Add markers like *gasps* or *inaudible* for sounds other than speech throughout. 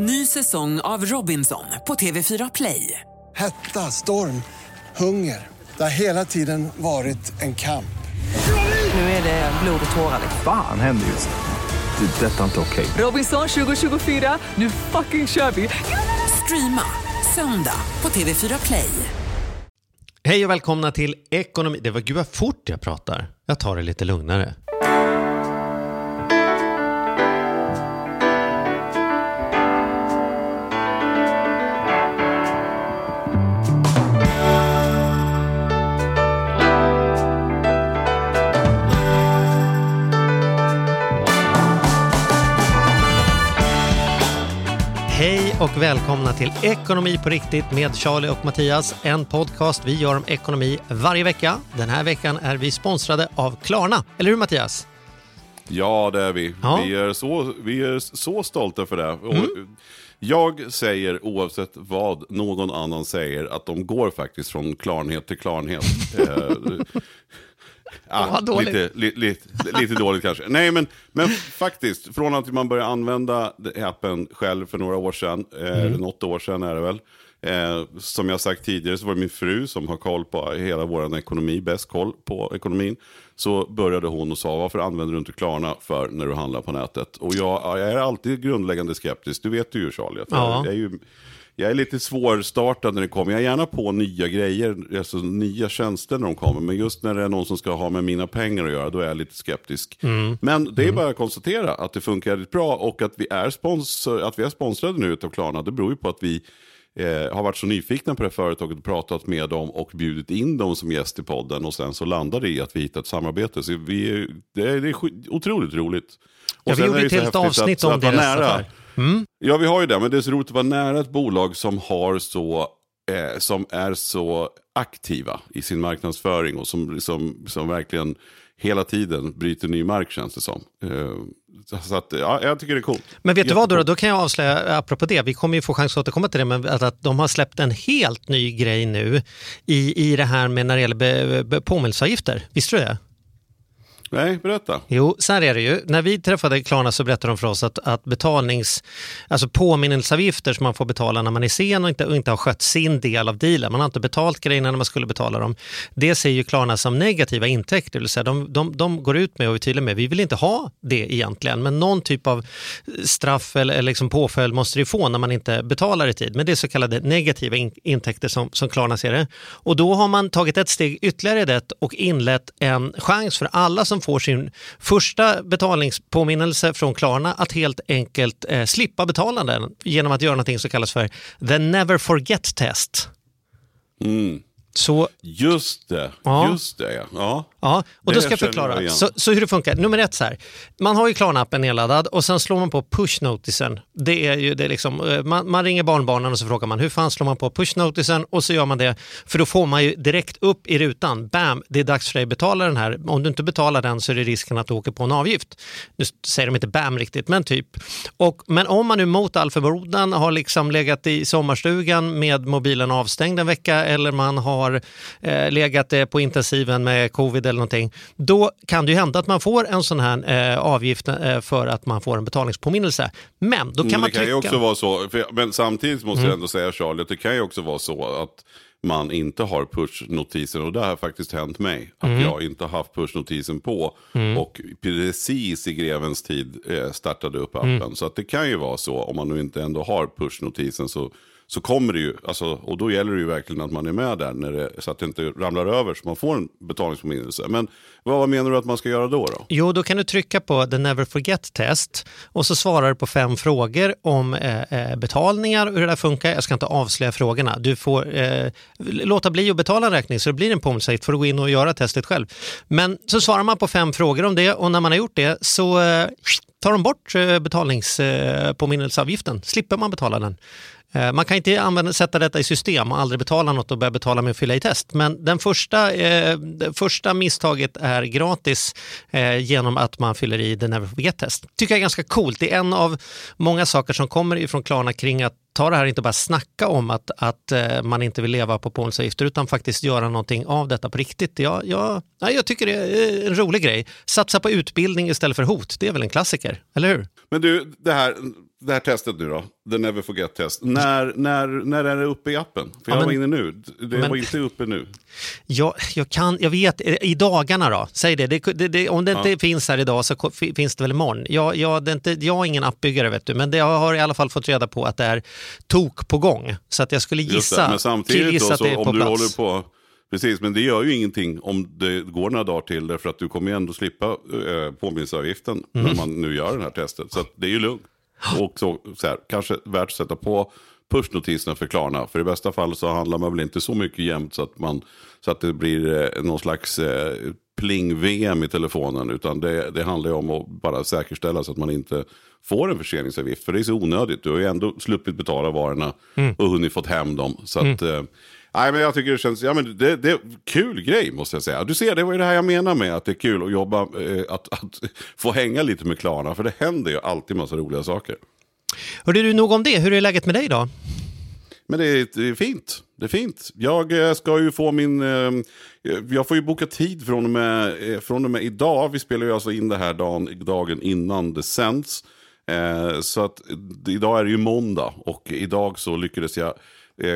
Ny säsong av Robinson på TV4 Play. Hetta, storm, hunger. Det har hela tiden varit en kamp. Nu är det blod och tårar. Fan händer just nu. Det. är Detta är inte okej. Robinson 2024, nu fucking kör vi! Streama söndag på TV4 Play. Hej och välkomna till Ekonomi. Det var gud vad fort jag pratar. Jag tar det lite lugnare. Och välkomna till Ekonomi på riktigt med Charlie och Mattias. En podcast vi gör om ekonomi varje vecka. Den här veckan är vi sponsrade av Klarna. Eller hur Mattias? Ja, det är vi. Ja. Mm. Vi, är så, vi är så stolta för det. Och Jag säger, oavsett vad någon annan säger, att de går faktiskt från klarhet till klarhet. *laughs* ja, lite, li, lite, lite dåligt kanske. Nej, men, men faktiskt, från att man började använda appen själv för några år sedan, eh, Mm. något år sedan är det väl, Eh, som jag sagt tidigare så var det min fru som har koll på hela vår ekonomi, bäst koll på ekonomin. Så började hon och sa, varför använder du inte Klarna för när du handlar på nätet? Och jag, jag är alltid grundläggande skeptisk, du vet ju Charlie. Att Ja. jag, är ju, jag är lite svårstartad när det kommer. Jag är gärna på nya grejer, alltså nya tjänster när de kommer. Men just när det är någon som ska ha med mina pengar att göra, då är jag lite skeptisk. Men det är bara att konstatera att det funkar väldigt bra och att vi är, sponsor, att vi är sponsrade nu av Klarna, det beror ju på att vi eh, har varit så nyfikna på det företaget pratat med dem och bjudit in dem som gäst i podden och sen så landar det i att vi hittar ett samarbete. Så vi, det, är, det är otroligt roligt. Och Ja, vi gjorde ett helt avsnitt om vara deras affär. Ja, vi har ju det, men det är så roligt att vara nära ett bolag som har så eh, som är så aktiva i sin marknadsföring och som, liksom, som verkligen hela tiden bryter ny mark känns det som. Eh, så att, ja, jag tycker det är coolt. Men vet du vad då, då kan jag avslöja, apropå det, vi kommer ju få chans att återkomma till det, men att, att de har släppt en helt ny grej nu i, i det här med när det gäller be, be, påminnelseavgifter. Visste du det? Nej, berätta. Jo, så här är det ju. När vi träffade Klarna så berättade de för oss att, att betalnings, alltså påminnelseavgifter som man får betala när man är sen och inte, och inte har skött sin del av dealen, man har inte betalt grejerna när man skulle betala dem. Det ser ju Klarna som negativa intäkter, det vill säga de, de, de går ut med och är tydliga med, vi vill inte ha det egentligen, men någon typ av straff eller, eller liksom påföljd måste det få när man inte betalar i tid. Men det är så kallade negativa in, intäkter som, som Klarna ser det. Och då har man tagit ett steg ytterligare i det och inlett en chans för alla som får sin första betalningspåminnelse från Klarna att helt enkelt eh, slippa betala den genom att göra någonting som kallas för the never forget test. Mm. Så Just det, Ja. just det ja. Ja. Och då ska jag förklara. Så, så hur det funkar. Nummer ett så här. Man har ju Klarna-appen nedladdad och sen slår man på push-notisen. Det är ju det liksom, eh, man, man ringer barnbarnen och så frågar man hur fan slår man på push-notisen och så gör man det. För då får man ju direkt upp i rutan, bam, det är dags för dig att betala den här. Om du inte betalar den så är det risken att du åker på en avgift. Nu säger de inte bam riktigt, men typ. Och, men om man nu mot all förmodan har liksom legat i sommarstugan med mobilen avstängd en vecka eller man har eh, legat eh, på intensiven med covid eller någonting, då kan det ju hända att man får en sån här eh, avgift eh, för att man får en betalningspåminnelse. Men då kan Mm, man det kan ju trycka... också vara så, för, men samtidigt måste Mm. jag ändå säga Charlie, att det kan ju också vara så att man inte har push-notisen och det har faktiskt hänt mig. Att Mm. jag inte har haft push-notisen på och precis i grevens tid eh, startade upp appen. Mm. Så att det kan ju vara så, om man nu inte ändå har push-notisen så, så kommer det ju, alltså, och då gäller det ju verkligen att man är med där när det, så att det inte ramlar över så man får en betalningspåminnelse. Men vad menar du att man ska göra då? då? Jo, då kan du trycka på the never forget test och så svarar du på fem frågor om eh, eh betalningar och hur det där funkar. Jag ska inte avslöja frågorna. Du får eh, låta bli att betala en räkning så det blir en påminnelse för att gå in och göra testet själv. Men så svarar man på fem frågor om det och när man har gjort det så eh, tar de bort eh, betalningspåminnelseavgiften. Eh, Slipper man betala den. Eh, man kan inte använda, sätta detta i system och aldrig betala något och börja betala med att fylla i test. Men den första, eh, det första misstaget är gratis eh, genom att man fyller i the never forget-test. tycker jag är ganska coolt. Det är en av många saker som kommer ifrån Klarna kring att ta det här, inte bara snacka om att, att eh, man inte vill leva på påminnelseavgifter utan faktiskt göra någonting av detta på riktigt. Jag, jag, jag tycker det är eh, en rolig grej. Satsa på utbildning istället för hot, det är väl en klassiker, eller hur? Men du, det här, det här testet nu då, the never forget test. När, när, när är det uppe i appen? För jag men- var inne nu, det men- var inte uppe nu. Jag, jag, kan, jag vet, eh, i dagarna då, säg det, det, det, om det inte finns här idag så finns det väl imorgon. Jag, jag, det är inte, jag är ingen appbyggare vet du, men det, jag har i alla fall fått reda på att det är tok på gång. Så att jag skulle gissa, det. Men samtidigt killgissa då, så om du plats. håller på, precis, men det gör ju ingenting om det går några dagar till, därför att du kommer ju ändå slippa äh, påminnelseavgiften Mm. när man nu gör det här testet. Så det är ju lugnt. Och så, så här, kanske värt att sätta på pushnotiserna för Klarna. För i bästa fall så handlar man väl inte så mycket jämt så att, man, så att det blir eh, någon slags eh, pling-VM i telefonen. Utan det, det handlar ju om att bara säkerställa så att man inte får en förseningsavgift. För det är så onödigt. Du har ju ändå sluppit betala varorna och hunnit fått hem dem. Så att, eh, nej, men jag tycker det känns, ja men det, det är kul grej måste jag säga. Du ser, det var ju det här jag menar med att det är kul att jobba, eh, att, att *laughs* få hänga lite med Klarna. För det händer ju alltid massa roliga saker. Hörde du nog om det? Hur är läget med dig då? Men det är, det är fint. Det är fint. Jag eh, ska ju få min... Eh, jag får ju boka tid från och, med, från och med idag. Vi spelar ju alltså in det här dagen, dagen innan det sänds. Så att idag är det ju måndag och idag så lyckades jag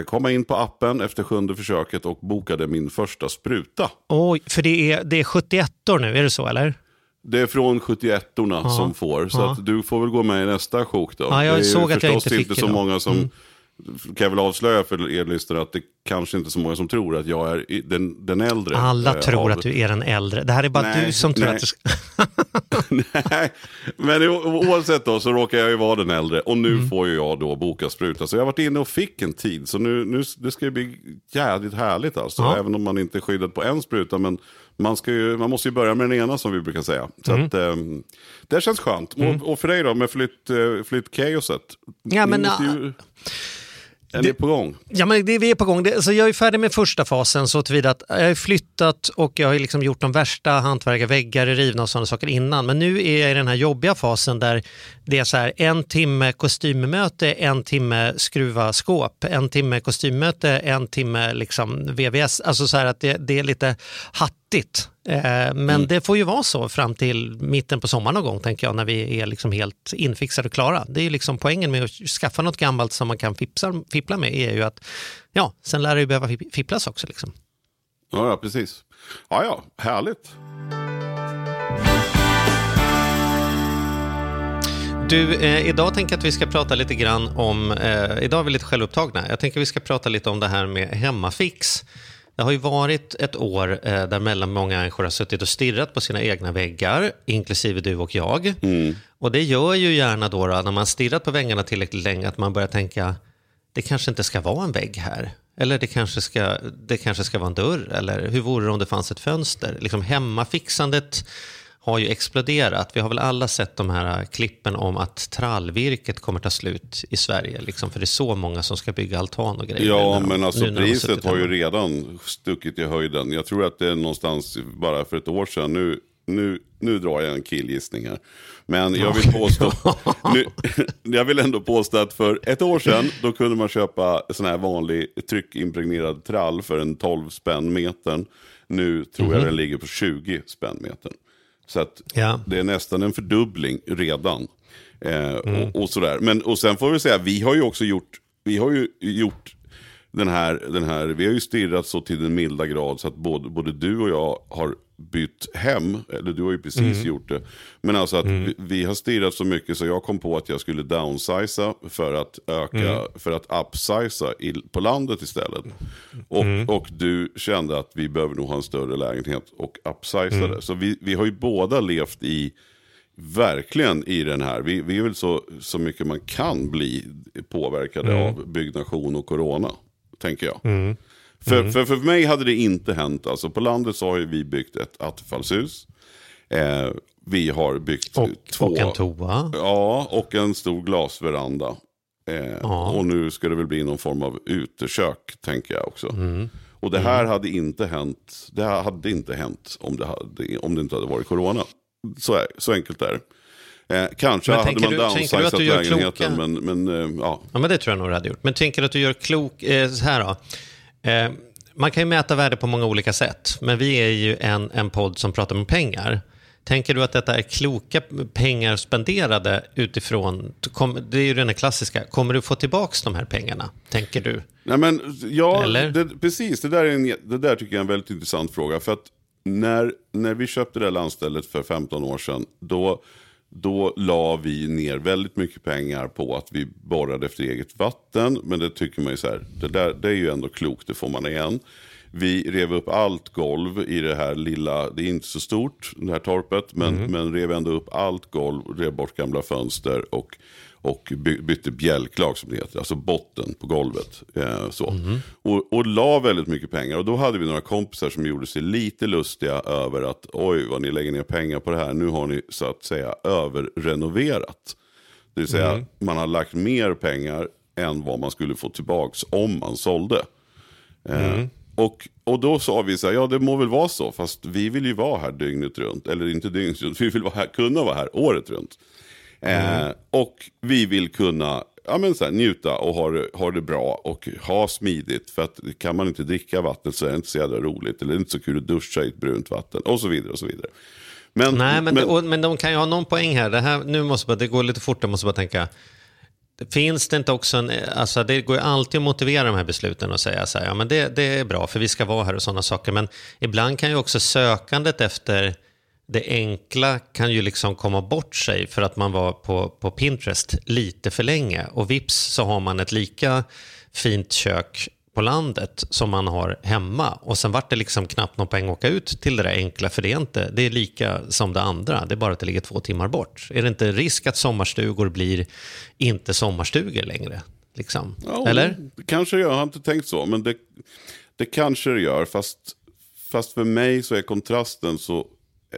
komma in på appen efter sjunde försöket och bokade min första spruta. Oj, för det är, det är 71 år nu, är det så eller? Det är från 71orna som får, så att du får väl gå med i nästa sjok då. Ja, jag det är såg att jag inte fick inte så idag. många som, Mm. Kan jag väl avslöja för er lyssnare att det kanske inte är så många som tror att jag är den, den äldre. Alla eh, tror av- att du är den äldre. Det här är bara Nej, du som tror nej. att du ska... *laughs* Nej, men oavsett då så råkar jag ju vara den äldre och nu Mm. får ju jag då boka spruta. Så jag har varit inne och fick en tid, så nu, nu det ska ju bli jävligt härligt alltså. Ja. Även om man inte är skyddad på en spruta, men man, ska ju, man måste ju börja med den ena som vi brukar säga. Så Mm. att, ehm, det känns skönt. Och, och för dig då med flytt, uh, flyttkaoset? Ja, men, ju, är ni på gång? Ja, men det, vi är på gång. Det, alltså jag är färdig med första fasen så tillvida att jag har flyttat och jag har liksom gjort de värsta hantverkarväggar är rivna och sådana saker innan. Men nu är jag i den här jobbiga fasen där det är så här en timme kostymmöte, en timme skruva skåp, en timme kostymmöte, en timme liksom VVS. Alltså så här att det, det är lite hattigt. Eh, men det får ju vara så fram till mitten på sommaren någon gång tänker jag när vi är liksom helt infixade och klara. Det är ju liksom poängen med att skaffa något gammalt som man kan fipsa, fippla med är ju att ja, sen lär det ju behöva fi- fipplas också. Liksom. Ja, ja, precis. Ja, ja, härligt. Du, eh, idag tänker jag att vi ska prata lite grann om, eh, idag är vi lite självupptagna, jag tänker att vi ska prata lite om det här med hemmafix. Det har ju varit ett år eh, där mellan många människor har suttit och stirrat på sina egna väggar, inklusive du och jag. Och det gör ju gärna då, då, när man stirrat på väggarna tillräckligt länge, att man börjar tänka, det kanske inte ska vara en vägg här. Eller det kanske ska, det kanske ska vara en dörr. Eller hur vore det om det fanns ett fönster? Liksom hemmafixandet har ju exploderat. Vi har väl alla sett de här klippen om att trallvirket kommer ta slut i Sverige. Liksom, för det är så många som ska bygga altan och grejer. Ja, de- men alltså priset har ju redan stuckit i höjden. Jag tror att det är någonstans bara för ett år sedan. Nu, nu, nu drar jag en killgissning här. Men jag vill *laughs* påstå, *laughs* nu, *laughs* jag vill ändå påstå att för ett år sedan då kunde man köpa sån här vanlig tryckimpregnerad trall för en 12 spänn metern. Nu tror Mhm. jag den ligger på 20 spänn metern. Så att Ja. det är nästan en fördubbling redan. Eh, Mm. och, och sådär. Men, och sen får vi säga, vi har ju också gjort, vi har ju gjort den här, den här, vi har ju stirrat så till den milda grad så att både, både du och jag har bytt hem, eller du har ju precis Mm. gjort det. Men alltså att vi, vi har stirrat så mycket så jag kom på att jag skulle downsiza för att öka, Mm. för att upsiza i, på landet istället. Och, Mm. och du kände att vi behöver nog ha en större lägenhet och upsizade. Mm. Så vi, vi har ju båda levt i verkligen i den här. Vi, vi är väl så, så mycket man kan bli påverkade Mm. av byggnation och corona, tänker jag. För, för, för mig hade det inte hänt. Alltså, på landet så har vi byggt ett attefallshus. Eh, vi har byggt Och, två... och en toa. Ja, och en stor glasveranda. Eh, Ja. Och nu ska det väl bli någon form av utekök, tänker jag också. Mm. Och det här hade inte hänt, det här hade inte hänt om det, hade, om det inte hade varit corona. Så, är, så enkelt är det. Eh, kanske Men hade man du- downsizat lägenheten, kloka- men, men eh, ja. Ja, men det tror jag nog du hade gjort. Men tänker du att du gör klok... Eh, så här då. Eh, man kan ju mäta värde på många olika sätt, men vi är ju en, en podd som pratar om pengar. Tänker du att detta är kloka pengar spenderade utifrån, det är ju den klassiska, kommer du få tillbaka de här pengarna, tänker du? Nej, men, ja? Det, precis. Det där, är en, det där tycker jag är en väldigt intressant fråga. För att när, när vi köpte det här landstället för 15 år sedan, då, då la vi ner väldigt mycket pengar på att vi borrade efter eget vatten. Men det tycker man ju så här, det, där, det är ju ändå klokt, det får man igen. Vi rev upp allt golv i det här lilla, det är inte så stort, det här torpet, men, men rev ändå upp allt golv, rev bort gamla fönster och, och by, bytte bjälklag som det heter, alltså botten på golvet. Eh, så. Och, och la väldigt mycket pengar. Och då hade vi några kompisar som gjorde sig lite lustiga över att oj vad ni lägger ner pengar på det här, nu har ni så att säga överrenoverat. Det vill säga man har lagt mer pengar än vad man skulle få tillbaks om man sålde. Eh, och, och då sa vi så här, ja det må väl vara så, fast vi vill ju vara här dygnet runt. Eller inte dygnet runt, vi vill vara här, kunna vara här året runt. Eh, och vi vill kunna ja, men så här, njuta och ha det, ha det bra och ha smidigt. För att kan man inte dricka vattnet så är det inte så jävla roligt. Eller det är inte så kul att duscha i ett brunt vatten och så vidare. och så vidare. Men, Nej, men, och, men de kan ju ha någon poäng här. Det, här, nu måste bara, det går lite fort, jag måste bara tänka. Finns det inte också en, alltså det går ju alltid att motivera de här besluten och säga så här, ja men det, det är bra för vi ska vara här och sådana saker. Men ibland kan ju också sökandet efter det enkla kan ju liksom komma bort sig för att man var på, på Pinterest lite för länge. Och vips så har man ett lika fint kök på landet som man har hemma. Och sen vart det liksom knappt någon poäng att åka ut till det där enkla, för det är, inte, det är lika som det andra. Det är bara att det ligger två timmar bort. Är det inte risk att sommarstugor blir inte sommarstugor längre? Liksom? Ja, Eller? Det kanske jag har inte tänkt så. Men det, det kanske det gör. Fast, fast för mig så är kontrasten så,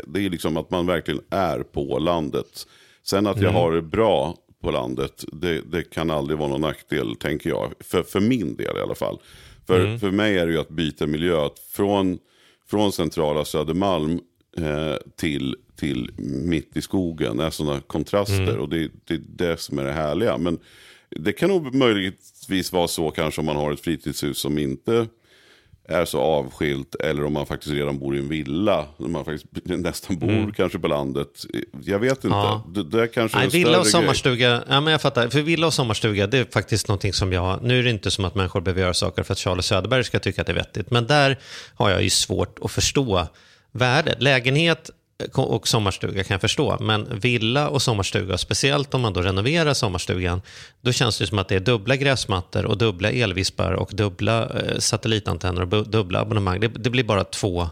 det är liksom att man verkligen är på landet. Sen att jag Mm. har det bra på landet, det, det kan aldrig vara någon nackdel, tänker jag. För, för min del i alla fall. För, Mm. för mig är det ju att byta miljö. Att från, från centrala Södermalm eh, till, till mitt i skogen är sådana kontraster. Mm. Och det, det är det som är det härliga. Men det kan nog möjligtvis vara så kanske om man har ett fritidshus som inte är så avskilt. Eller om man faktiskt redan bor i en villa. Om man faktiskt *laughs* nästan bor kanske på landet. Jag vet inte. Mm. Ja. Det, det är kanske Nej, en villa och grej. sommarstuga, ja, men jag fattar. För villa och sommarstuga, det är faktiskt någonting som jag... Nu är det inte som att människor behöver göra saker för att Charles Söderberg ska tycka att det är vettigt. Men där har jag ju svårt att förstå värdet. Lägenhet och sommarstuga kan jag förstå, men villa och sommarstuga, speciellt om man då renoverar sommarstugan, då känns det som att det är dubbla gräsmattor och dubbla elvispar och dubbla eh, satellitantenner och dubbla abonnemang. Det, det blir bara två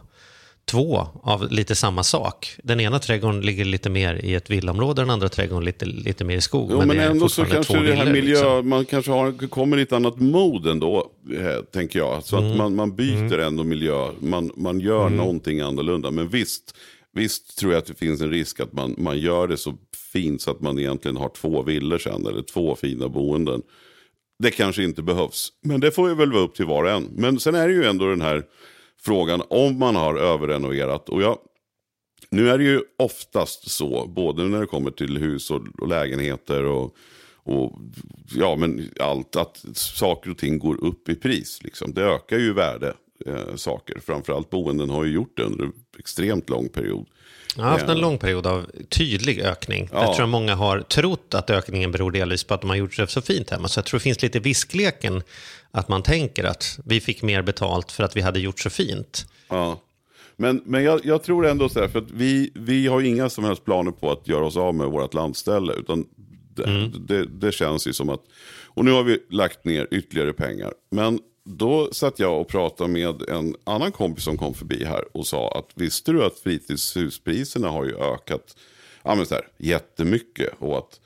två av lite samma sak. Den ena trädgården ligger lite mer i ett villaområde, den andra trädgården lite, lite mer i skog. Jo, men, är ändå så kanske det här miljö, liksom. man kanske har, kommer i ett annat mod ändå, eh, tänker jag. Så Mm. att man, man byter ändå miljö, man, man gör någonting annorlunda. Men visst, visst tror jag att det finns en risk att man, man gör det så fint så att man egentligen har två villor sen, eller två fina boenden. Det kanske inte behövs, men det får ju väl vara upp till var och en. Men sen är det ju ändå den här frågan om man har överrenoverat. Och jag, nu är det ju oftast så, både när det kommer till hus och, och lägenheter och, och ja, men allt, att saker och ting går upp i pris. Liksom. Det ökar ju i värde, eh, saker. Framförallt boenden har ju gjort det under en extremt lång period. Jag har haft en lång period av tydlig ökning. Ja. Jag tror att många har trott att ökningen beror delvis på att de har gjort det så fint hemma. Så jag tror det finns lite viskleken att man tänker att vi fick mer betalt för att vi hade gjort så fint. Ja. Men, men jag, jag tror ändå så här, för att vi, vi har inga som helst planer på att göra oss av med vårt landställe. Utan det, det, det känns ju som att, och nu har vi lagt ner ytterligare pengar. Men då satt jag och pratade med en annan kompis som kom förbi här och sa att visste du att fritidshuspriserna har ju ökat ja, men så här, jättemycket. Och att,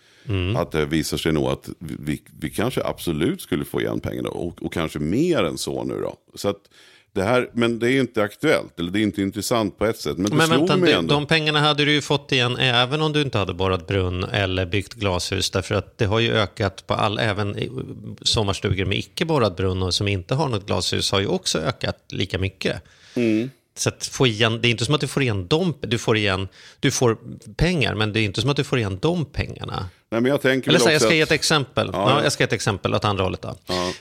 att det visar sig nog att vi, vi kanske absolut skulle få igen pengarna. Och, och kanske mer än så nu då. Så att det här, men det är inte aktuellt, eller det är inte intressant på ett sätt. Men det Men slog vänta, mig de, ändå. de pengarna hade du ju fått igen även om du inte hade borrat brunn eller byggt glashus. Därför att det har ju ökat på all, även sommarstugor med icke borrad brunn och som inte har något glashus har ju också ökat lika mycket. Mm. Så att få igen, det är inte som att du får igen de, du får igen, du får pengar, men det är inte som att du får igen de pengarna. Nej, men jag tänker Eller så, jag ska ge att- ett exempel. Ja, Ja, ja. jag ska ge ett exempel åt andra hållet. Då.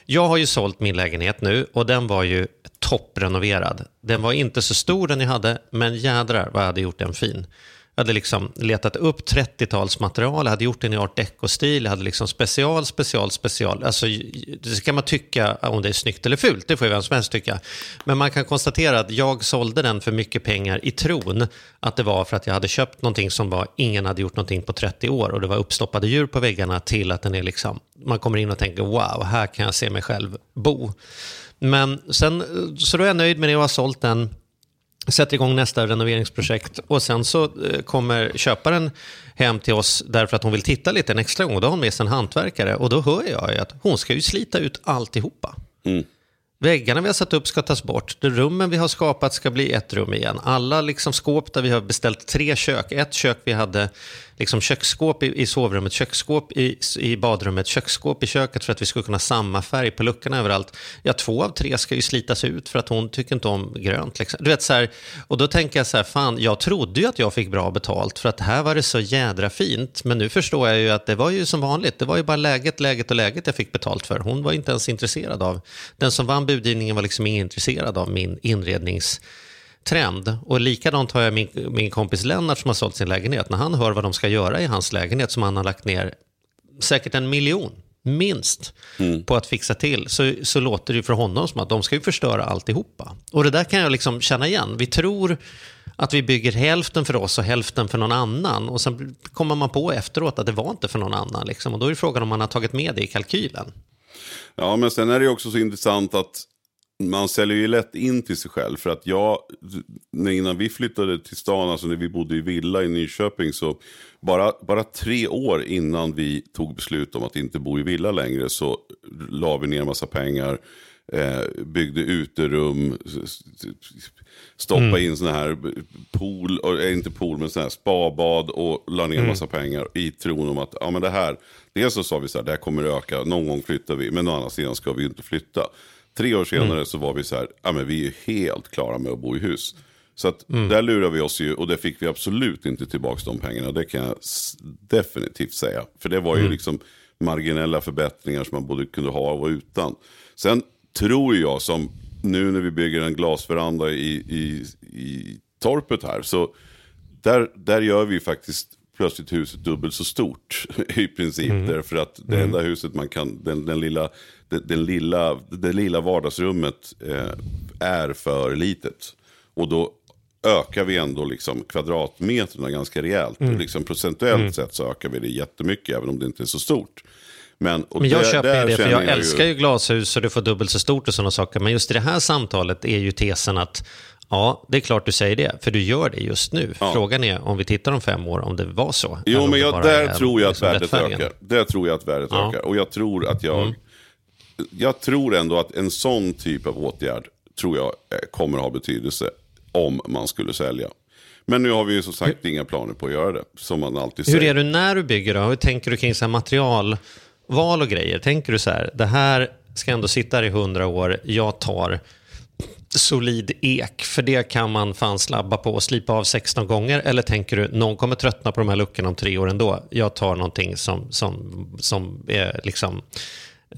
Jag har ju sålt min lägenhet nu och den var ju topprenoverad. Den var inte så stor den jag hade, men jädrar vad jag hade gjort den fin. Jag hade liksom letat upp 30-talsmaterial, jag hade gjort den i art deco-stil, jag hade liksom special, special, special. Alltså, det kan man tycka om det är snyggt eller fult, det får ju vem som helst tycka. Men man kan konstatera att jag sålde den för mycket pengar i tron att det var för att jag hade köpt någonting som var, ingen hade gjort någonting på 30 år och det var uppstoppade djur på väggarna till att den är liksom, man kommer in och tänker wow, här kan jag se mig själv bo. Men sen, så då är jag nöjd med det och har sålt den sätter igång nästa renoveringsprojekt och sen så eh, kommer köparen hem till oss därför att hon vill titta lite en extra gång. Då har hon med sig en hantverkare och då hör jag att hon ska ju slita ut alltihopa. Mm. Väggarna vi har satt upp ska tas bort. De rummen vi har skapat ska bli ett rum igen. Alla liksom skåp där vi har beställt tre kök. Ett kök vi hade liksom köksskåp i, i sovrummet, köksskåp i, i badrummet, köksskåp i köket för att vi skulle kunna ha samma färg på luckorna överallt. Ja, två av tre ska ju slitas ut för att hon tycker inte om grönt. Liksom. Du vet, så här, och då tänker jag så här, fan, jag trodde ju att jag fick bra betalt för att här var det så jädra fint. Men nu förstår jag ju att det var ju som vanligt. Det var ju bara läget, läget och läget jag fick betalt för. Hon var inte ens intresserad av, den som vann budgivningen var liksom inte intresserad av min inrednings trend. Och likadant har jag min, min kompis Lennart som har sålt sin lägenhet. När han hör vad de ska göra i hans lägenhet som han har lagt ner säkert en miljon, minst, mm. på att fixa till, så, så låter det för honom som att de ska ju förstöra alltihopa. Och det där kan jag liksom känna igen. Vi tror att vi bygger hälften för oss och hälften för någon annan. Och sen kommer man på efteråt att det var inte för någon annan. Liksom. Och då är frågan om man har tagit med det i kalkylen. Ja, men sen är det också så intressant att man säljer ju lätt in till sig själv. För att jag, innan vi flyttade till stan, alltså när vi bodde i villa i Nyköping, så bara, bara tre år innan vi tog beslut om att inte bo i villa längre så la vi ner massa pengar, eh, byggde uterum, stoppa mm. in sådana här pool, äh, inte pool men sådana här spabad och la ner mm. massa pengar i tron om att ja, men det här, dels så sa vi så här, det här kommer öka, någon gång flyttar vi, men å andra sidan ska vi inte flytta. Tre år senare mm. så var vi så här, ja men vi är helt klara med att bo i hus. Så att mm. där lurar vi oss ju och det fick vi absolut inte tillbaka de pengarna. Det kan jag definitivt säga. För det var ju mm. liksom marginella förbättringar som man både kunde ha och utan. Sen tror jag som nu när vi bygger en glasveranda i, i, i torpet här. Så där, där gör vi faktiskt plötsligt huset dubbelt så stort *laughs* i princip. Mm. Därför att det enda mm. huset man kan, den, den lilla det, den lilla, det lilla vardagsrummet eh, är för litet. Och då ökar vi ändå liksom kvadratmeterna ganska rejält. Mm. Liksom procentuellt mm. sett så ökar vi det jättemycket, även om det inte är så stort. Men, Men jag där, köper där det, för jag, jag älskar ju... ju glashus och du får dubbelt så stort och sådana saker. Men just i det här samtalet är ju tesen att Ja, det är klart du säger det, för du gör det just nu. Ja. Frågan är om vi tittar om fem år om det var så. Jo, men jag, där tror jag liksom att värdet ökar. Där tror jag att värdet ja. ökar. Och jag tror att jag mm jag tror ändå att en sån typ av åtgärd tror jag eh, kommer att ha betydelse om man skulle sälja. Men nu har vi ju som sagt hur, inga planer på att göra det, som man alltid säger. Hur är du när du bygger då? Hur tänker du kring så materialval och grejer? Tänker du så här, det här ska ändå sitta här i hundra år, jag tar solid ek, för det kan man fan slabba på och slipa av 16 gånger? Eller tänker du, någon kommer tröttna på de här luckorna om tre år ändå, jag tar någonting som, som, som är liksom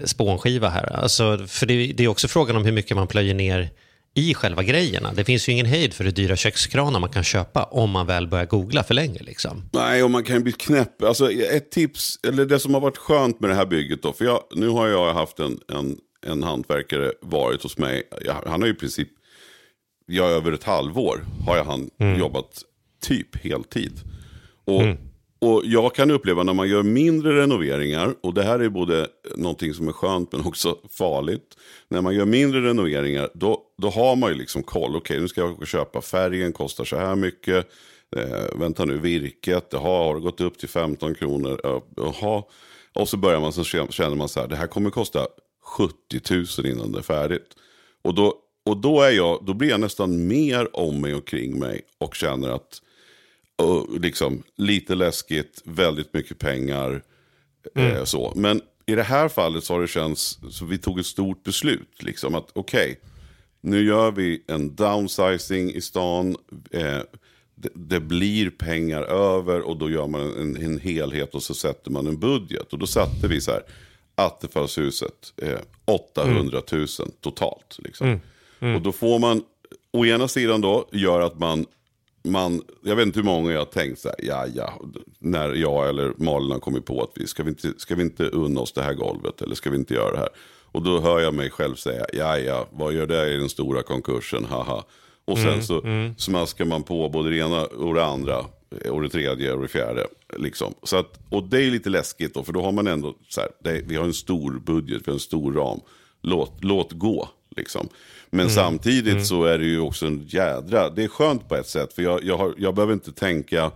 spånskiva här. Alltså, för det, det, är också frågan om hur mycket man plöjer ner i själva grejerna. Det finns ju ingen hejd för hur dyra kökskranar man kan köpa om man väl börjar googla för länge. Liksom. Nej, och man kan ju bli knäpp. Alltså, ett tips, eller det som har varit skönt med det här bygget då, för jag, nu har jag haft en, en, en hantverkare varit hos mig. Han har ju i princip, ja, över ett halvår har jag han mm. jobbat typ heltid. Och mm. Och jag kan uppleva när man gör mindre renoveringar, och det här är både någonting som är skönt men också farligt. När man gör mindre renoveringar, då, då har man ju liksom koll. Okej, okay, nu ska jag köpa färgen, kostar så här mycket. Eh, vänta nu, virket, det har gått upp till 15 kronor. Jaha. Och så börjar man, så känner man så här, det här kommer kosta 70 000 innan det är färdigt. Och då, och då, är jag, då blir jag nästan mer om mig och kring mig och känner att och liksom, lite läskigt, väldigt mycket pengar. Mm. Eh, så. Men i det här fallet så har det känts, så vi tog ett stort beslut. Liksom att okej, okay, nu gör vi en downsizing i stan. Eh, det, det, blir pengar över och då gör man en, en, helhet och så sätter man en budget. Och då satte vi så här, Attefallshuset, eh, 800 000 totalt. Liksom. Mm. Mm. Och då får man, å ena sidan då, gör att man man, jag vet inte hur många jag har tänkt så här, ja ja, när jag eller Malin har kommit på att vi ska vi inte, ska vi inte unna oss det här golvet eller ska vi inte göra det här? Och då hör jag mig själv säga, ja ja, vad gör det i den stora konkursen, haha. Och sen så smaskar man på både det ena och det andra, och det tredje och det fjärde. Liksom. Så att, och det är lite läskigt då, för då har man ändå, så här, det, vi har en stor budget, vi har en stor ram, låt, låt gå. Liksom. Men samtidigt så är det ju också en jädra, det är skönt på ett sätt, för jag, jag, har, jag behöver inte tänka,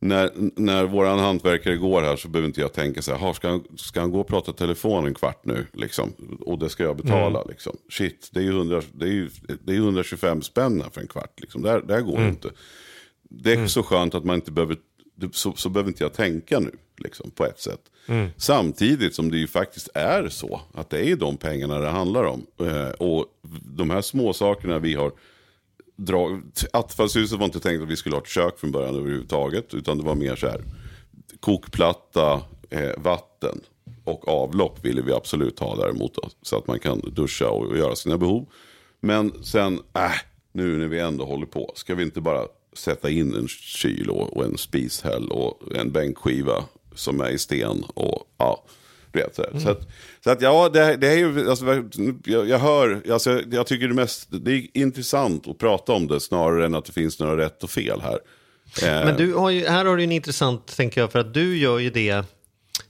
när, när våran hantverkare går här så behöver inte jag tänka så här, "Ha, ska, han, ska han gå och prata telefon en kvart nu? Liksom? Och det ska jag betala. Liksom. Shit, det är ju, 100, det är ju det är ju 125 spänn för en kvart. Liksom. Det, här, det här går ju inte. Det är så skönt att man inte behöver, så, så behöver inte jag tänka nu. Liksom, på ett sätt. Samtidigt som det ju faktiskt är så att det är de pengarna det handlar om. Eh, och de här små sakerna vi har dra... Attefallshuset var inte tänkt att vi skulle ha ett kök från början överhuvudtaget. Utan det var mer så här. Kokplatta, eh, vatten och avlopp ville vi absolut ha däremot. Då, så att man kan duscha och göra sina behov. Men sen, äh, nu när vi ändå håller på. Ska vi inte bara sätta in en kyl och, en spishäll och en bänkskiva som är i sten. Och ja, du vet. Så, så, att, så att ja, det, det är ju, alltså, jag, jag hör, alltså, jag tycker det, mest, det är intressant att prata om det snarare än att det finns några rätt och fel här. Eh, men du har ju, här har du en intressant, tänker jag, för att du gör ju det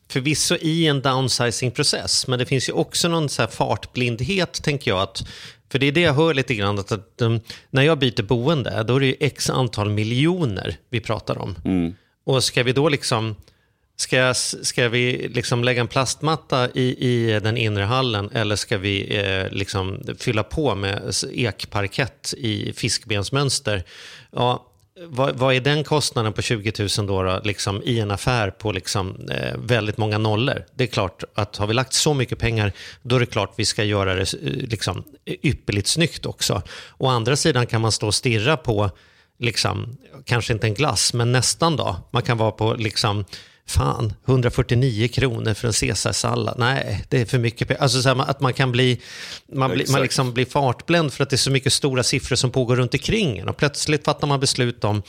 förvisso i en downsizing-process, men det finns ju också någon så här fartblindhet, tänker jag. Att, för det är det jag hör lite grann, att, att um, när jag byter boende, då är det ju x antal miljoner vi pratar om. Och ska vi då liksom, ska, ska vi liksom lägga en plastmatta i, i den inre hallen eller ska vi eh, liksom fylla på med ekparkett i fiskbensmönster? Ja, vad, vad är den kostnaden på 20 000 då, då liksom, i en affär på liksom, eh, väldigt många nollor? Det är klart att har vi lagt så mycket pengar, då är det klart vi ska göra det eh, liksom, ypperligt snyggt också. Å andra sidan kan man stå och stirra på, liksom, kanske inte en glass, men nästan då. Man kan vara på liksom, Fan, 149 kronor för en caesarsallad. Nej, det är för mycket pengar. Alltså så här, att man kan bli, man, blir, man liksom blir fartbländ för att det är så mycket stora siffror som pågår runt omkring en. Och plötsligt fattar man beslut om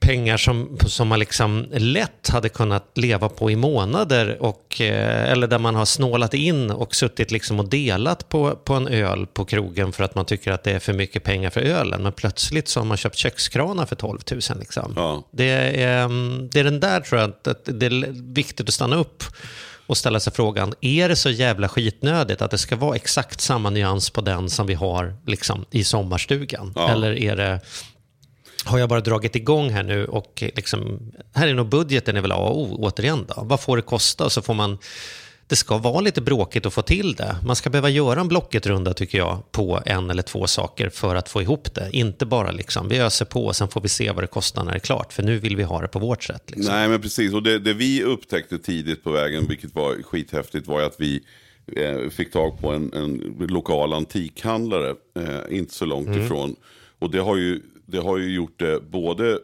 pengar som, som man liksom lätt hade kunnat leva på i månader. Och, eh, eller där man har snålat in och suttit liksom och delat på, på en öl på krogen för att man tycker att det är för mycket pengar för ölen. Men plötsligt så har man köpt kökskranar för 12 000. Liksom. Ja. Det, är, mm, det är den där tror jag att, att det är viktigt att stanna upp och ställa sig frågan, är det så jävla skitnödigt att det ska vara exakt samma nyans på den som vi har liksom, i sommarstugan? Ja. Eller är det, har jag bara dragit igång här nu och liksom, här är nog budgeten är väl A och O, återigen då. Vad får det kosta? Så får man, det ska vara lite bråkigt att få till det. Man ska behöva göra en Blocket-runda tycker jag på en eller två saker för att få ihop det. Inte bara liksom, vi öser på och sen får vi se vad det kostar när det är klart. För nu vill vi ha det på vårt sätt. Liksom. Nej, men precis. Och det, det vi upptäckte tidigt på vägen, vilket var skithäftigt, var att vi eh, fick tag på en, en lokal antikhandlare, eh, inte så långt ifrån. Och det har, ju, det har ju gjort det både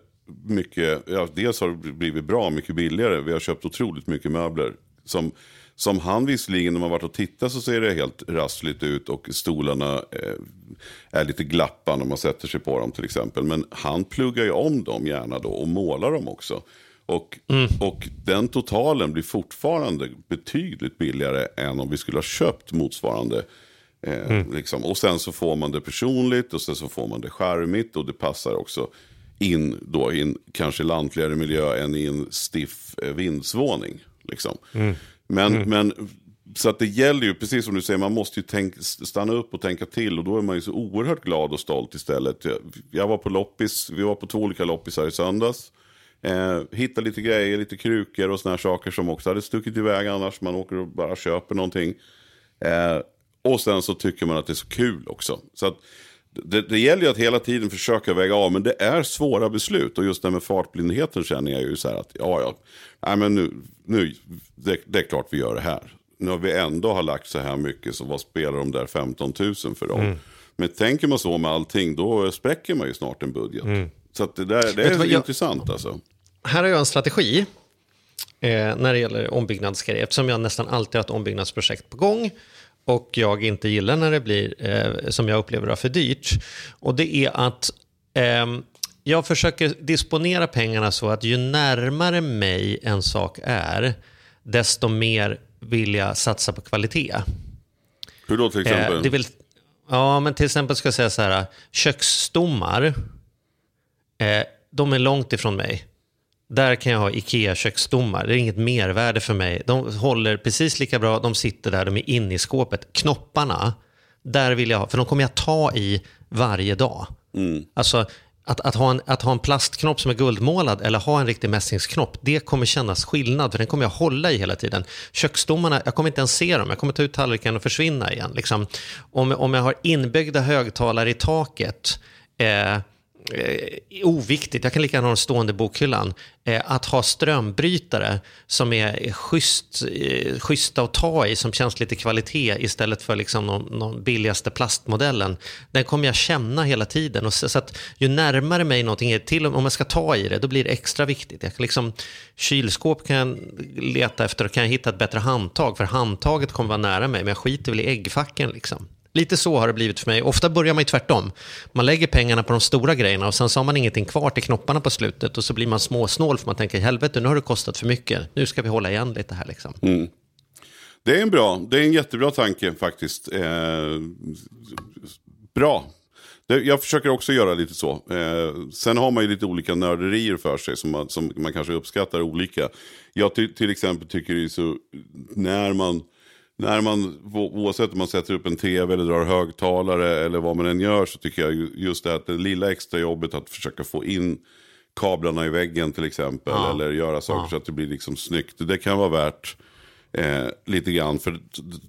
mycket, ja, dels har det blivit bra, mycket billigare. Vi har köpt otroligt mycket möbler. Som, som han visserligen, när man varit och tittat så ser det helt rassligt ut och stolarna eh, är lite glappa när man sätter sig på dem till exempel. Men han pluggar ju om dem gärna då och målar dem också. Och, och den totalen blir fortfarande betydligt billigare än om vi skulle ha köpt motsvarande. Eh, liksom. Och sen så får man det personligt och sen så får man det charmigt och det passar också in då i en kanske lantligare miljö än i en stiff eh, vindsvåning. Liksom. Men, men så att det gäller ju, precis som du säger, man måste ju tänk, stanna upp och tänka till. Och då är man ju så oerhört glad och stolt istället. Jag, jag var på loppis, vi var på två olika loppisar i söndags. Eh, hitta lite grejer, lite krukor och såna här saker som också hade stuckit iväg annars. Man åker och bara köper någonting. Eh, och sen så tycker man att det är så kul också. Så att det, det gäller ju att hela tiden försöka väga av, men det är svåra beslut. Och just det här med fartblindheten känner jag ju så här att, ja, ja, nej men nu, nu det, det är klart vi gör det här. Nu har vi ändå har lagt så här mycket, så vad spelar de där 15 000 för roll? Mm. Men tänker man så med allting, då spräcker man ju snart en budget. Så att det, där, det Mm. är vad, jag- intressant alltså. Här har jag en strategi eh, när det gäller ombyggnadsgrejer. Eftersom jag nästan alltid har ett ombyggnadsprojekt på gång och jag inte gillar när det blir, eh, som jag upplever det, för dyrt. Och det är att ehm, jag försöker disponera pengarna så att ju närmare mig en sak är, desto mer vill jag satsa på kvalitet. Hur då till exempel? Eh, det vill, ja, men till exempel ska jag säga så här, köksstommar, eh, de är långt ifrån mig. Där kan jag ha Ikea-köksstommar. Det är inget mervärde för mig. De håller precis lika bra, de sitter där, de är inne i skåpet. Knopparna, där vill jag ha, för de kommer jag ta i varje dag. Mm. Alltså, att, att, ha en, att ha en plastknopp som är guldmålad eller ha en riktig mässingsknopp, det kommer kännas skillnad, för den kommer jag hålla i hela tiden. Köksstommarna, jag kommer inte ens se dem, jag kommer ta ut tallriken och försvinna igen. Liksom. Om, om jag har inbyggda högtalare i taket, eh, eh, oviktigt, jag kan lika gärna ha den stående bokhyllan. Eh, att ha strömbrytare som är schysst, eh, schyssta att ta i, som känns lite kvalitet istället för liksom någon, någon billigaste plastmodellen. Den kommer jag känna hela tiden. Och så, så att ju närmare mig någonting är, till om jag ska ta i det, då blir det extra viktigt. Jag kan liksom, kylskåp kan jag leta efter, kan jag hitta ett bättre handtag, för handtaget kommer vara nära mig, men jag skiter väl i äggfacken. Liksom. Lite så har det blivit för mig. Ofta börjar man ju tvärtom. Man lägger pengarna på de stora grejerna och sen så har man ingenting kvar till knopparna på slutet och så blir man småsnål för man tänker helvete nu har det kostat för mycket. Nu ska vi hålla igen lite här liksom. Mm. Det är en bra, det är en jättebra tanke faktiskt. Eh, bra. Det, jag försöker också göra lite så. Eh, sen har man ju lite olika nörderier för sig som man, som man kanske uppskattar olika. Jag ty, till exempel tycker det är så, när man när man, oavsett om man sätter upp en tv eller drar högtalare eller vad man än gör så tycker jag just det att det lilla extra jobbet att försöka få in kablarna i väggen till exempel. Ja. Eller göra saker ja. så att det blir liksom snyggt. Det kan vara värt eh, lite grann. För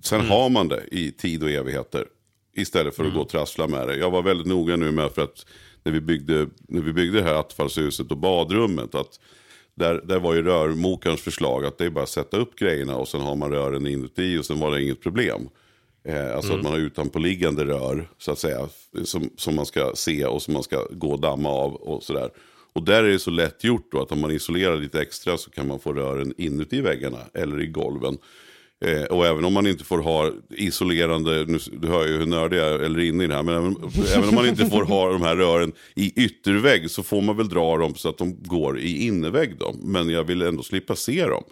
sen mm. har man det i tid och evigheter. Istället för att mm. gå och trassla med det. Jag var väldigt noga nu med för att när vi byggde, när vi byggde det här attfallshuset och badrummet. att där, där var ju rörmokarens förslag att det är bara att sätta upp grejerna och sen har man rören inuti och sen var det inget problem. Eh, alltså mm. att man har utanpåliggande rör så att säga som, som man ska se och som man ska gå och damma av och sådär. Och där är det så lätt gjort då att om man isolerar lite extra så kan man få rören inuti väggarna eller i golven. Eh, och även om man inte får ha isolerande, nu, du hör ju hur nördig jag är eller inne i det här, men även, även, om man inte får ha de här rören i yttervägg så får man väl dra dem så att de går i innervägg då. Men jag vill ändå slippa se dem.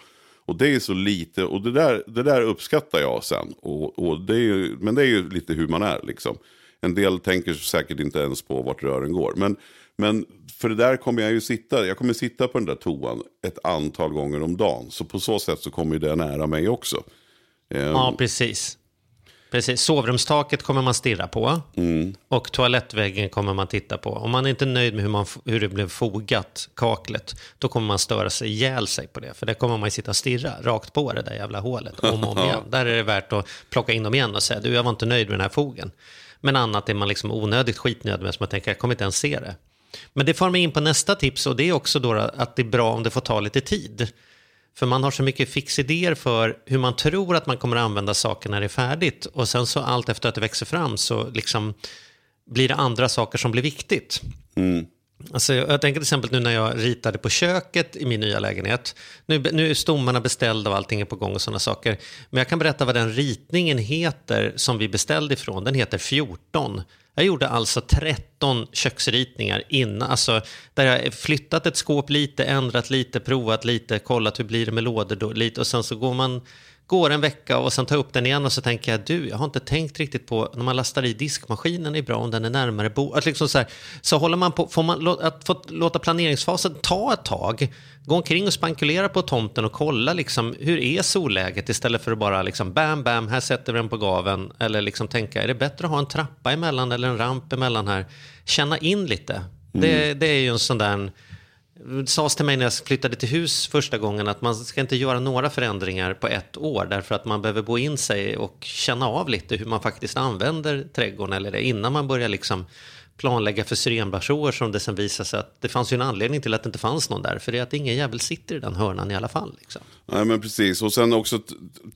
Och det är så lite, och det där, det där uppskattar jag sen. Och, och det är ju, men det är ju lite hur man är liksom. En del tänker säkert inte ens på vart rören går. Men, men för det där kommer jag ju sitta, jag kommer sitta på den där toan ett antal gånger om dagen. Så på så sätt så kommer det nära mig också. Ja, ehm. precis. Precis. Sovrumstaket kommer man stirra på mm. och toalettväggen kommer man titta på. Om man är inte är nöjd med hur, man, hur det blev fogat, kaklet, då kommer man störa sig ihjäl sig på det. För det kommer man ju sitta och stirra rakt på det där jävla hålet om och om *laughs* igen. Där är det värt att plocka in dem igen och säga, du jag var inte nöjd med den här fogen. Men annat är man liksom onödigt skitnödig med, så man tänker, jag kommer inte ens se det. Men det får mig in på nästa tips och det är också då att det är bra om det får ta lite tid. För man har så mycket fixidéer för hur man tror att man kommer att använda saker när det är färdigt. Och sen så allt efter att det växer fram så liksom blir det andra saker som blir viktigt. Mm. Alltså, jag tänker till exempel nu när jag ritade på köket i min nya lägenhet. Nu, nu är stommarna beställda och allting är på gång och sådana saker. Men jag kan berätta vad den ritningen heter som vi beställde ifrån. Den heter 14. Jag gjorde alltså 13 köksritningar innan, alltså där jag flyttat ett skåp lite, ändrat lite, provat lite, kollat hur blir det med lådor då, lite och sen så går man går en vecka och sen tar upp den igen och så tänker jag, du, jag har inte tänkt riktigt på, när man lastar i diskmaskinen är bra om den är närmare bo. Att liksom så, här, så håller man på, får man att få låta planeringsfasen ta ett tag, gå omkring och spankulera på tomten och kolla liksom, hur är solläget istället för att bara liksom, bam, bam, här sätter vi den på gaven. Eller liksom tänka, är det bättre att ha en trappa emellan eller en ramp emellan här? Känna in lite. Mm. Det, det är ju en sån där det sades till mig när jag flyttade till hus första gången att man ska inte göra några förändringar på ett år därför att man behöver gå in sig och känna av lite hur man faktiskt använder trädgården eller det innan man börjar liksom planlägga för syrenblasorer som det sen visar sig att det fanns ju en anledning till att det inte fanns någon där. För det är att ingen jävel sitter i den hörnan i alla fall. Liksom. Nej men precis och sen också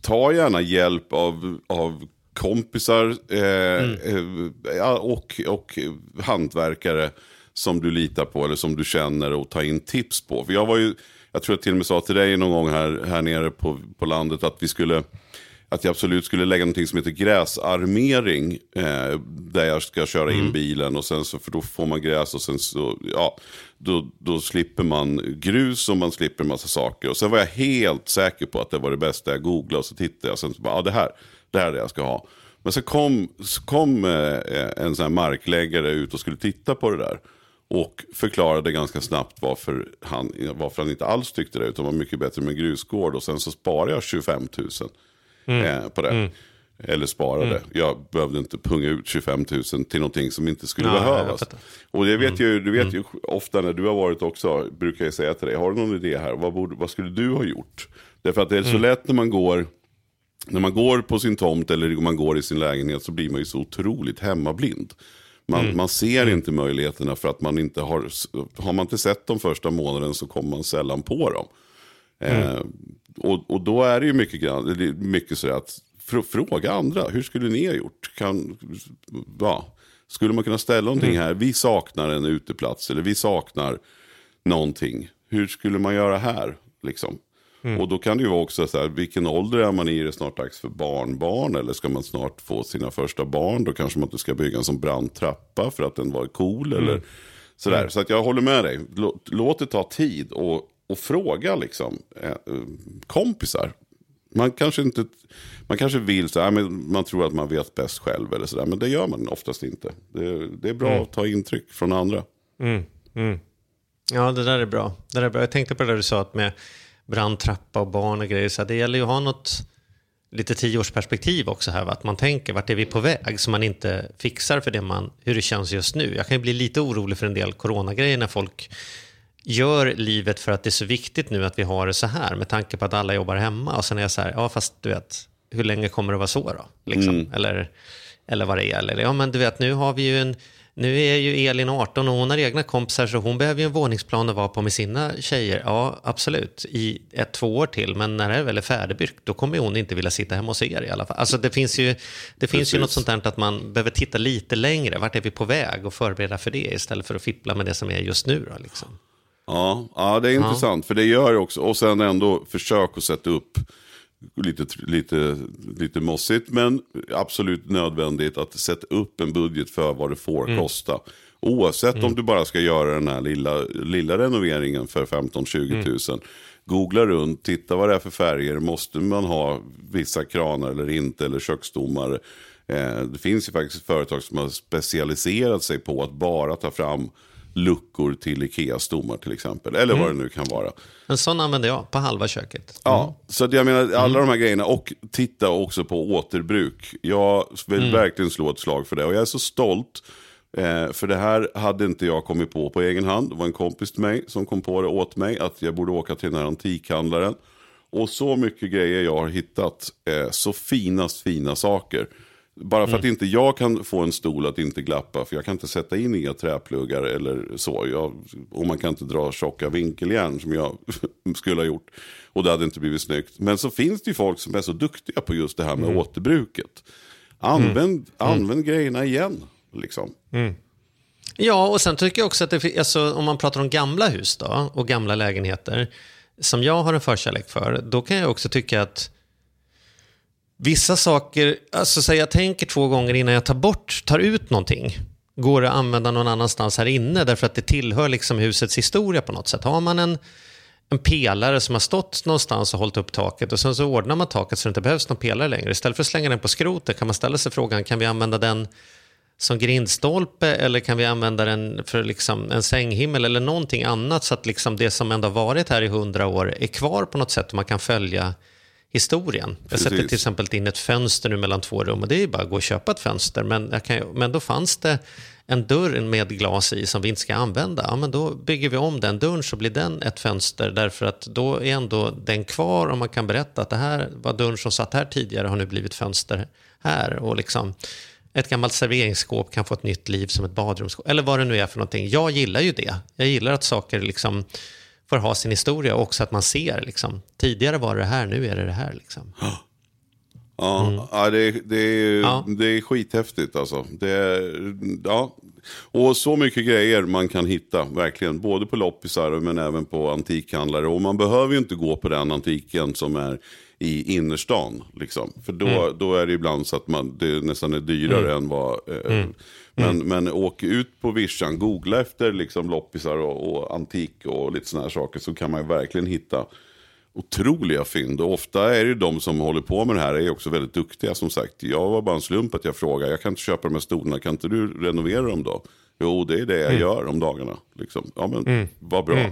ta gärna hjälp av, av kompisar eh, mm. eh, och, och hantverkare som du litar på eller som du känner och ta in tips på. För jag var ju, jag tror jag till och med sa till dig någon gång här, här nere på, på landet att vi skulle att jag absolut skulle lägga någonting som heter gräsarmering. Eh, där jag ska köra in bilen och sen så, för då får man gräs och sen så, ja, då, då slipper man grus och man slipper en massa saker. Och sen var jag helt säker på att det var det bästa. Jag googlade och så tittade jag. Sen så bara, ja det här, det här är det jag ska ha. Men så kom, så kom eh, en sån här markläggare ut och skulle titta på det där. Och förklarade ganska snabbt varför han, varför han inte alls tyckte det. Utan var mycket bättre med grusgård. Och sen så sparade jag 25 000 eh, på det. Eller sparade. Jag behövde inte punga ut 25 000 till någonting som inte skulle jag behövas. Och det vet ju, du vet ju ofta när du har varit också, brukar jag säga till dig, har du någon idé här? Vad, borde, vad skulle du ha gjort? Därför att det är så lätt när man går när man går på sin tomt eller man går i sin lägenhet så blir man ju så otroligt hemmablind. Man, man ser inte möjligheterna för att man inte har, har man inte sett dem första månaden så kommer man sällan på dem. Eh, och, och då är det ju mycket, mycket så att fr- fråga andra, hur skulle ni ha gjort? Kan, ja, skulle man kunna ställa någonting här, vi saknar en uteplats eller vi saknar någonting. Hur skulle man göra här? Liksom? Och då kan det ju vara också så här, vilken ålder är man i? Är det snart dags för barnbarn? Eller ska man snart få sina första barn? Då kanske man inte ska bygga en sån brant trappa för att den var cool. Eller sådär. Så att jag håller med dig. Låt, låt det ta tid och, och fråga liksom, eh, kompisar. Man kanske, inte, man kanske vill så här, men man tror att man vet bäst själv. Eller så där, men det gör man oftast inte. Det, det är bra att ta intryck från andra. Ja, det där är bra. Det där är bra. Jag tänkte på det där du sa att med brandtrappa och barn och grejer. Så det gäller ju att ha något lite tioårsperspektiv också här. Va? Att man tänker vart är vi på väg så man inte fixar för det man, hur det känns just nu. Jag kan ju bli lite orolig för en del coronagrejer när folk gör livet för att det är så viktigt nu att vi har det så här med tanke på att alla jobbar hemma. Och sen är jag så här, ja fast du vet, hur länge kommer det vara så då? Liksom. Eller, eller vad det är. Eller, ja men du vet, nu har vi ju en nu är ju Elin 18 och hon har egna kompisar så hon behöver ju en våningsplan att vara på med sina tjejer. Ja, absolut. I ett, två år till. Men när det väl är färdigbyggt då kommer hon inte vilja sitta hemma hos er i alla fall. Alltså det finns ju, det finns ju något sånt där att man behöver titta lite längre. Vart är vi på väg och förbereda för det istället för att fippla med det som är just nu. Då, liksom. Ja, ja det är intressant. För det gör också. Och sen ändå försök att sätta upp lite, lite, lite mossigt. Men absolut nödvändigt att sätta upp en budget för vad det får kosta. Oavsett om du bara ska göra den här lilla, lilla renoveringen för 15-20 tusen. Googla runt, titta vad det är för färger. Måste man ha vissa kranar eller inte? Eller köksdomar. Eh, det finns ju faktiskt företag som har specialiserat sig på att bara ta fram luckor till Ikea-stommar till exempel. Eller vad det nu kan vara. En sån använder jag på halva köket. Ja, så jag menar alla de här grejerna. Och titta också på återbruk. Jag vill verkligen slå ett slag för det. Och jag är så stolt. Eh, för det här hade inte jag kommit på på egen hand. Det var en kompis till mig som kom på det åt mig. Att jag borde åka till den här antikhandlaren. Och så mycket grejer jag har hittat. Eh, så fina, fina saker. Bara för att inte jag kan få en stol att inte glappa. För jag kan inte sätta in inga träpluggar eller så. Jag, och man kan inte dra tjocka vinkeljärn som jag *laughs* skulle ha gjort. Och det hade inte blivit snyggt. Men så finns det ju folk som är så duktiga på just det här med återbruket. Använd, använd grejerna igen. Liksom. Ja, och sen tycker jag också att det, alltså, om man pratar om gamla hus då, och gamla lägenheter, som jag har en förkärlek för, då kan jag också tycka att vissa saker, alltså säg jag tänker två gånger innan jag tar bort, tar ut någonting, går det att använda någon annanstans här inne, därför att det tillhör liksom husets historia på något sätt. Har man en, en pelare som har stått någonstans och hållit upp taket och sen så ordnar man taket så det inte behövs någon pelare längre. Istället för att slänga den på skrotet kan man ställa sig frågan, kan vi använda den som grindstolpe eller kan vi använda den för liksom en sänghimmel eller någonting annat så att liksom det som ändå varit här i hundra år är kvar på något sätt och man kan följa historien. Jag Precis. sätter till exempel in ett fönster nu mellan två rum och det är ju bara att gå och köpa ett fönster men, kan, men då fanns det en dörr med glas i som vi inte ska använda. Ja, men då bygger vi om den dörren så blir den ett fönster därför att då är ändå den kvar och man kan berätta att det här var dörren som satt här tidigare har nu blivit fönster här. Och liksom, ett gammalt serveringsskåp kan få ett nytt liv som ett badrumsskåp. Eller vad det nu är för någonting. Jag gillar ju det. Jag gillar att saker liksom får ha sin historia och också att man ser. Liksom. Tidigare var det här, nu är det det här. Liksom. *gasps* Ja, ja, det, är- det, är, Mm. Ja. det är skithäftigt alltså. Det är, ja. Och så mycket grejer man kan hitta, verkligen. Både på loppisar men även på antikhandlare. Och man behöver ju inte gå på den antiken som är i innerstan. Liksom. För då, då är det ibland så att man, det nästan är dyrare än vad... Eh, men, men åk ut på vischan, googla efter liksom loppisar och, och antik och lite sådana här saker så kan man ju verkligen hitta otroliga fynd. Och ofta är det ju de som håller på med det här är också väldigt duktiga som sagt. Jag var bara en slump att jag frågade, jag kan inte köpa de här stolarna, kan inte du renovera dem då? Jo, det är det jag gör om dagarna. Liksom. Ja, men vad bra.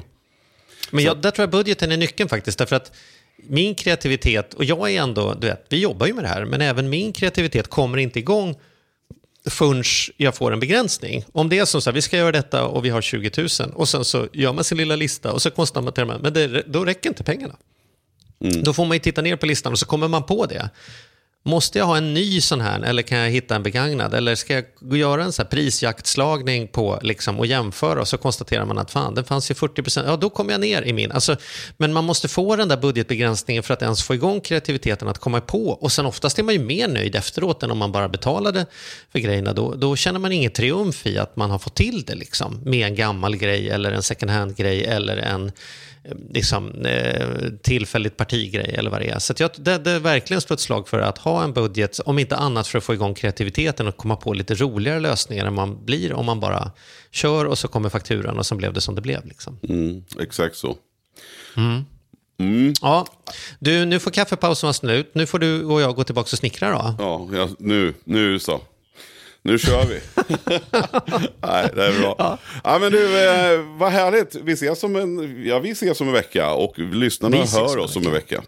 Men jag, där tror jag budgeten är nyckeln faktiskt. Därför att min kreativitet, och jag är ändå, du vet, vi jobbar ju med det här, men även min kreativitet kommer inte igång förrän jag får en begränsning. Om det är som så här, vi ska göra detta och vi har 20 000 och sen så gör man sin lilla lista och så konstaterar man, men det, då räcker inte pengarna. Då får man ju titta ner på listan och så kommer man på det. Måste jag ha en ny sån här eller kan jag hitta en begagnad? Eller ska jag göra en sån här prisjaktslagning på liksom, och jämföra och så konstaterar man att fan, den fanns ju 40% ja då kommer jag ner i min. Alltså, men man måste få den där budgetbegränsningen för att ens få igång kreativiteten att komma på. Och sen oftast är man ju mer nöjd efteråt än om man bara betalade för grejerna. Då, då känner man ingen triumf i att man har fått till det liksom, med en gammal grej eller en second hand-grej eller en liksom, eh, tillfälligt partigrej eller vad det är. Så jag, det, det är verkligen slå ett slag för att ha en budget, om inte annat för att få igång kreativiteten och komma på lite roligare lösningar än man blir om man bara kör och så kommer fakturan och så blev det som det blev. Liksom. Mm, exakt så. Ja, du, nu får kaffepausen vara slut. Nu får du och jag gå tillbaka och snickra då. Ja, ja, nu, nu så. Nu kör vi. *laughs* Nej, det är bra. Ja. men du, eh, vad härligt. Vi ses om en, ja, vi ses om en vecka och lyssnarna Vi hör oss om en vecka.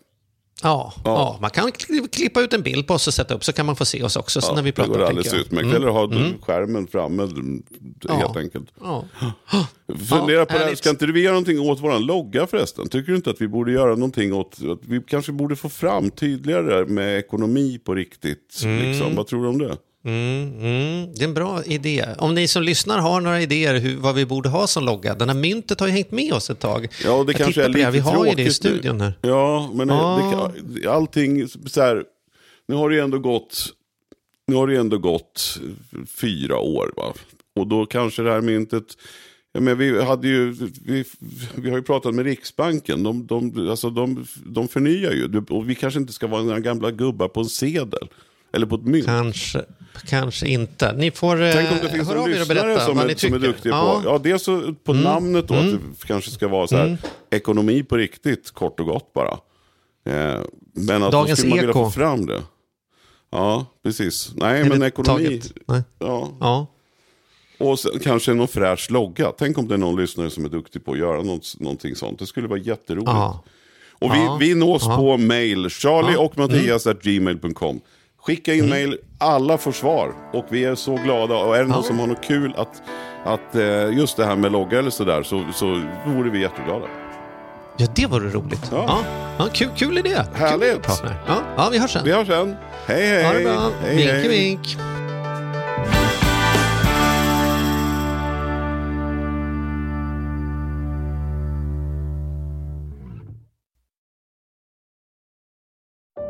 Ja, ja. man kan kli- klippa ut en bild på oss och sätta upp så kan man få se oss också så när vi det pratar. går alldeles utmärkt. Eller ha skärmen framme helt Ja. enkelt. Ja. *gasps* Fundera på det här. Ska inte vi göra någonting åt våran logga förresten? Tycker du inte att vi borde göra någonting åt, att vi kanske borde få fram tydligare med ekonomi på riktigt? Liksom. Vad tror du om det? Mm, mm, det är en bra idé. Om ni som lyssnar har några idéer hur, vad vi borde ha som logga. Den här myntet har ju hängt med oss ett tag. Ja, det Jag kanske är lite. Vi har ju det i studion här. Ja, men Ah. det, allting så här. Nu har det ju ändå gått, nu har det ändå gått fyra år. Va? Och då kanske det här myntet, ja, men vi, hade ju, vi, vi har ju pratat med Riksbanken, de, de, alltså de, de förnyar ju. Och vi kanske inte ska vara några gamla gubbar på en sedel. Eller på ett mynt. Kanske, kanske inte. Ni får eh, Tänk om det finns höra en lyssnare som är, som är duktig ja. Mm. på, ja dels så på namnet då, att det kanske ska vara så här, ekonomi på riktigt, kort och gott bara. Eh, men att Dagens då skulle man vilja få fram det. Ja, precis. Nej, Är men ekonomi. Nej. Ja. Ja. Och sen kanske någon fräsch logga. Tänk om det är någon lyssnare som är duktig på att göra något, någonting sånt. Det skulle vara jätteroligt. Ja. Och vi, Ja. vi nås på mail, charlie och Mattias at gmail.com. Skicka in mail, alla får svar. Och vi är så glada. Och är det någon som har något kul att, att eh, just det här med logga eller sådär så, så vore vi jätteglada. ja, det vore roligt. Ja. Ja. Ja, kul, kul idé. Härligt. Kul. Ja, ja, vi hörs sen. Vi hörs sen. Hej hej. Ha det bra. hej, Vink, hej. vink.